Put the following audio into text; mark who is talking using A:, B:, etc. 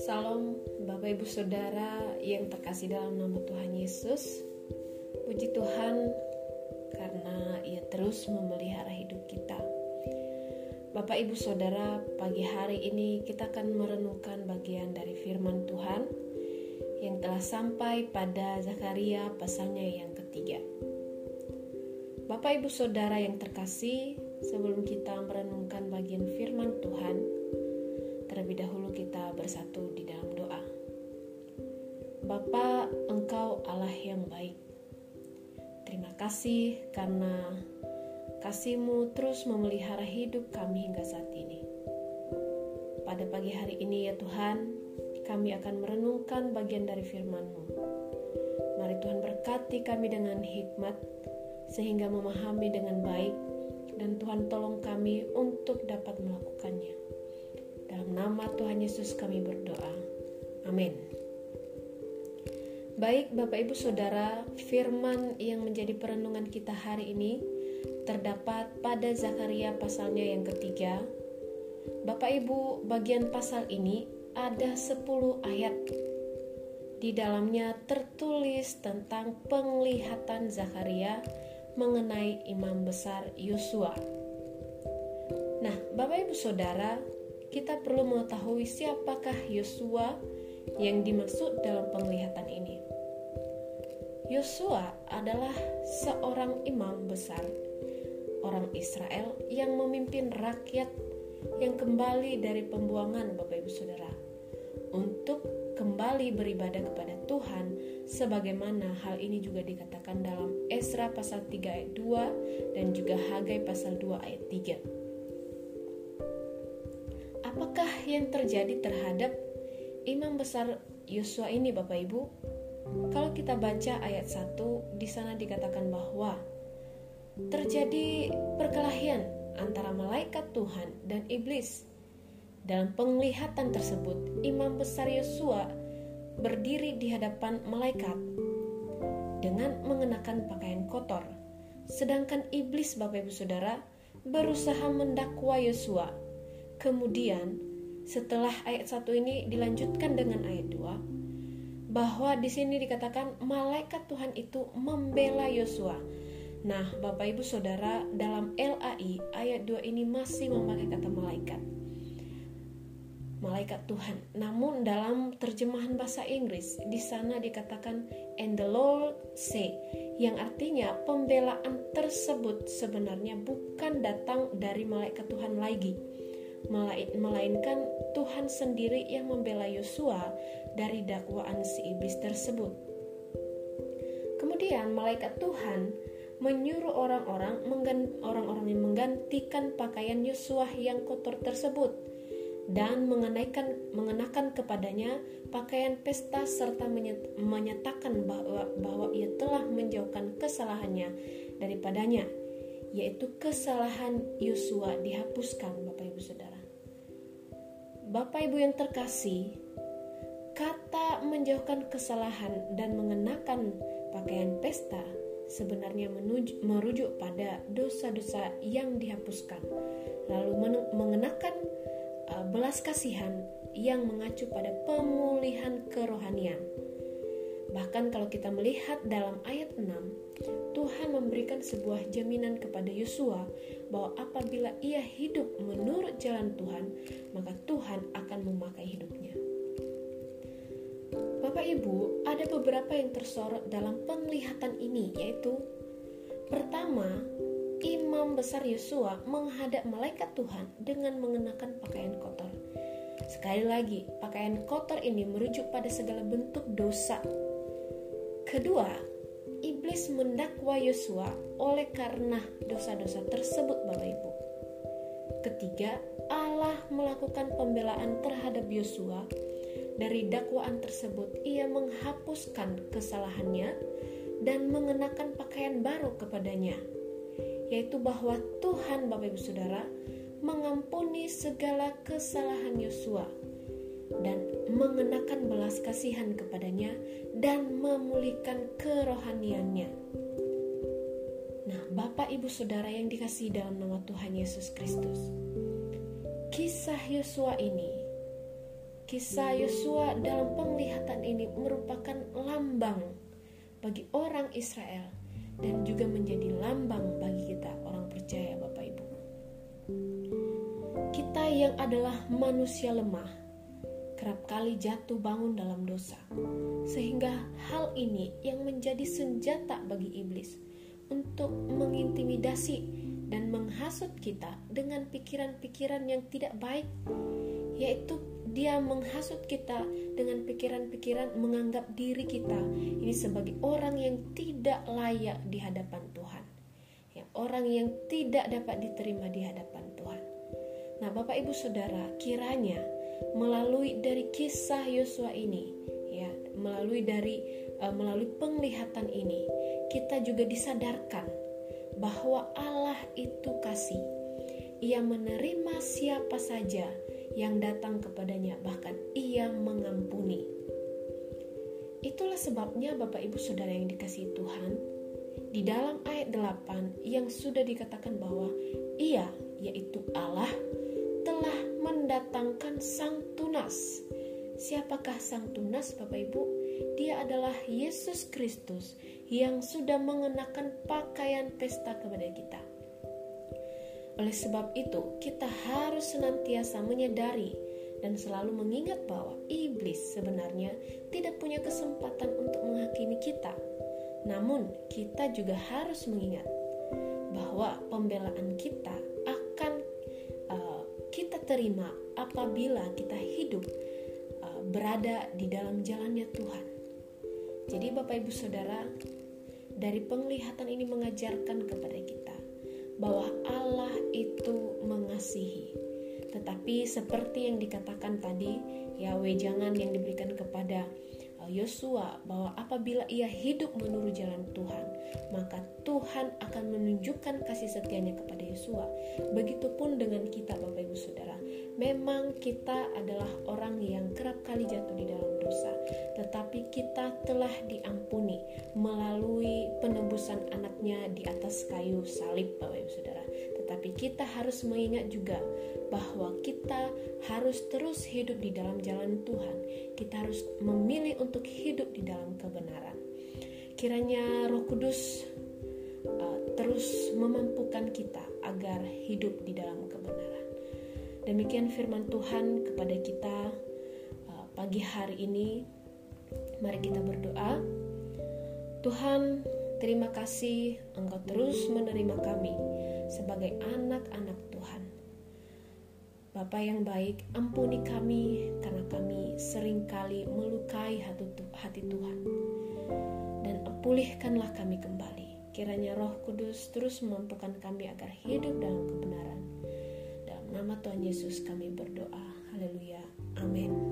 A: Salam Bapak Ibu Saudara yang terkasih dalam nama Tuhan Yesus. Puji Tuhan karena Ia terus memelihara hidup kita. Bapak Ibu Saudara, pagi hari ini kita akan merenungkan bagian dari firman Tuhan yang telah sampai pada Zakaria pasalnya yang ketiga. Bapak Ibu Saudara yang terkasih, sebelum kita merenungkan bagian firman Tuhan, terlebih dahulu kita bersatu di dalam doa. Bapa, Engkau Allah yang baik. Terima kasih karena kasih-Mu terus memelihara hidup kami hingga saat ini. Pada pagi hari ini ya Tuhan, kami akan merenungkan bagian dari firman-Mu. Mari Tuhan berkati kami dengan hikmat, sehingga memahami dengan baik dan Tuhan tolong kami untuk dapat melakukannya. Dalam nama Tuhan Yesus kami berdoa. Amin. Baik Bapak Ibu Saudara, firman yang menjadi perenungan kita hari ini terdapat pada Zakaria pasalnya yang ketiga. Bapak Ibu, bagian pasal ini ada 10 ayat. Di dalamnya tertulis tentang penglihatan Zakaria mengenai imam besar Yosua. Nah, Bapak Ibu Saudara, kita perlu mengetahui siapakah Yosua yang dimaksud dalam penglihatan ini. Yosua adalah seorang imam besar orang Israel yang memimpin rakyat yang kembali dari pembuangan Bapak Ibu Saudara untuk kembali beribadah kepada Tuhan sebagaimana hal ini juga dikatakan dalam Esra pasal 3 ayat 2 dan juga Hagai pasal 2 ayat 3. Apakah yang terjadi terhadap imam besar Yosua ini Bapak Ibu? Kalau kita baca ayat 1 di sana dikatakan bahwa terjadi perkelahian antara malaikat Tuhan dan iblis dalam penglihatan tersebut, imam besar Yosua berdiri di hadapan malaikat dengan mengenakan pakaian kotor. Sedangkan iblis Bapak Ibu Saudara berusaha mendakwa Yosua. Kemudian setelah ayat 1 ini dilanjutkan dengan ayat 2 bahwa di sini dikatakan malaikat Tuhan itu membela Yosua. Nah, Bapak Ibu Saudara, dalam LAI ayat 2 ini masih memakai kata malaikat malaikat Tuhan. Namun dalam terjemahan bahasa Inggris di sana dikatakan and the Lord say yang artinya pembelaan tersebut sebenarnya bukan datang dari malaikat Tuhan lagi melainkan Tuhan sendiri yang membela Yosua dari dakwaan si iblis tersebut. Kemudian malaikat Tuhan menyuruh orang-orang orang-orang yang menggantikan pakaian Yosua yang kotor tersebut dan mengenakan mengenakan kepadanya pakaian pesta serta menyatakan bahwa bahwa ia telah menjauhkan kesalahannya daripadanya yaitu kesalahan Yosua dihapuskan Bapak Ibu Saudara. Bapak Ibu yang terkasih, kata menjauhkan kesalahan dan mengenakan pakaian pesta sebenarnya merujuk pada dosa-dosa yang dihapuskan, lalu mengenakan belas kasihan yang mengacu pada pemulihan kerohanian. Bahkan kalau kita melihat dalam ayat 6, Tuhan memberikan sebuah jaminan kepada Yosua bahwa apabila ia hidup menurut jalan Tuhan, maka Tuhan akan memakai hidupnya. Bapak Ibu, ada beberapa yang tersorot dalam penglihatan ini yaitu pertama, imam besar Yosua menghadap malaikat Tuhan dengan mengenakan pakaian kotor. Sekali lagi, pakaian kotor ini merujuk pada segala bentuk dosa. Kedua, iblis mendakwa Yosua oleh karena dosa-dosa tersebut, Bapak Ibu. Ketiga, Allah melakukan pembelaan terhadap Yosua. Dari dakwaan tersebut, ia menghapuskan kesalahannya dan mengenakan pakaian baru kepadanya yaitu bahwa Tuhan Bapak Ibu Saudara mengampuni segala kesalahan Yosua dan mengenakan belas kasihan kepadanya dan memulihkan kerohaniannya. Nah, Bapak, Ibu, Saudara yang dikasih dalam nama Tuhan Yesus Kristus. Kisah Yosua ini, kisah Yosua dalam penglihatan ini merupakan lambang bagi orang Israel dan juga menjadi lambang bagi kita orang percaya Bapak Ibu. Kita yang adalah manusia lemah kerap kali jatuh bangun dalam dosa. Sehingga hal ini yang menjadi senjata bagi iblis untuk mengintimidasi dan menghasut kita dengan pikiran-pikiran yang tidak baik, yaitu dia menghasut kita dengan pikiran-pikiran menganggap diri kita ini sebagai orang yang tidak layak di hadapan Tuhan, ya, orang yang tidak dapat diterima di hadapan Tuhan. Nah, Bapak Ibu Saudara, kiranya melalui dari kisah Yosua ini, ya, melalui dari uh, melalui penglihatan ini, kita juga disadarkan bahwa Allah itu kasih. Ia menerima siapa saja yang datang kepadanya, bahkan ia mengampuni. Itulah sebabnya Bapak Ibu Saudara yang dikasihi Tuhan, di dalam ayat 8 yang sudah dikatakan bahwa ia yaitu Allah telah mendatangkan sang tunas. Siapakah sang tunas Bapak Ibu? Dia adalah Yesus Kristus yang sudah mengenakan pakaian pesta kepada kita. Oleh sebab itu, kita harus senantiasa menyadari dan selalu mengingat bahwa iblis sebenarnya tidak punya kesempatan untuk menghakimi kita. Namun, kita juga harus mengingat bahwa pembelaan kita akan uh, kita terima apabila kita hidup uh, berada di dalam jalannya Tuhan. Jadi Bapak Ibu Saudara, dari penglihatan ini mengajarkan kepada kita bahwa Allah itu mengasihi. Tetapi seperti yang dikatakan tadi, ya wejangan yang diberikan kepada uh, Yosua bahwa apabila ia hidup menurut jalan Tuhan, maka Tuhan akan menunjukkan kasih setianya kepada Yosua. Begitupun dengan kita Bapak Ibu Saudara. Memang kita adalah orang yang kerap kali jatuh di dalam dosa, tetapi kita telah diampuni melalui penebusan anaknya di atas kayu salib Bapak Ibu Saudara. Tetapi kita harus mengingat juga bahwa kita harus terus hidup di dalam jalan Tuhan. Kita harus memilih untuk hidup di dalam kebenaran. Kiranya Roh Kudus uh, terus memampukan kita agar hidup di dalam kebenaran. Demikian firman Tuhan kepada kita uh, pagi hari ini. Mari kita berdoa. Tuhan, terima kasih Engkau terus menerima kami sebagai anak-anak Tuhan. Bapak yang baik, ampuni kami karena kami sering kali melukai hati, Tuhan. Dan pulihkanlah kami kembali. Kiranya Roh Kudus terus memampukan kami agar hidup dalam kebenaran Nama Tuhan Yesus kami berdoa. Haleluya. Amin.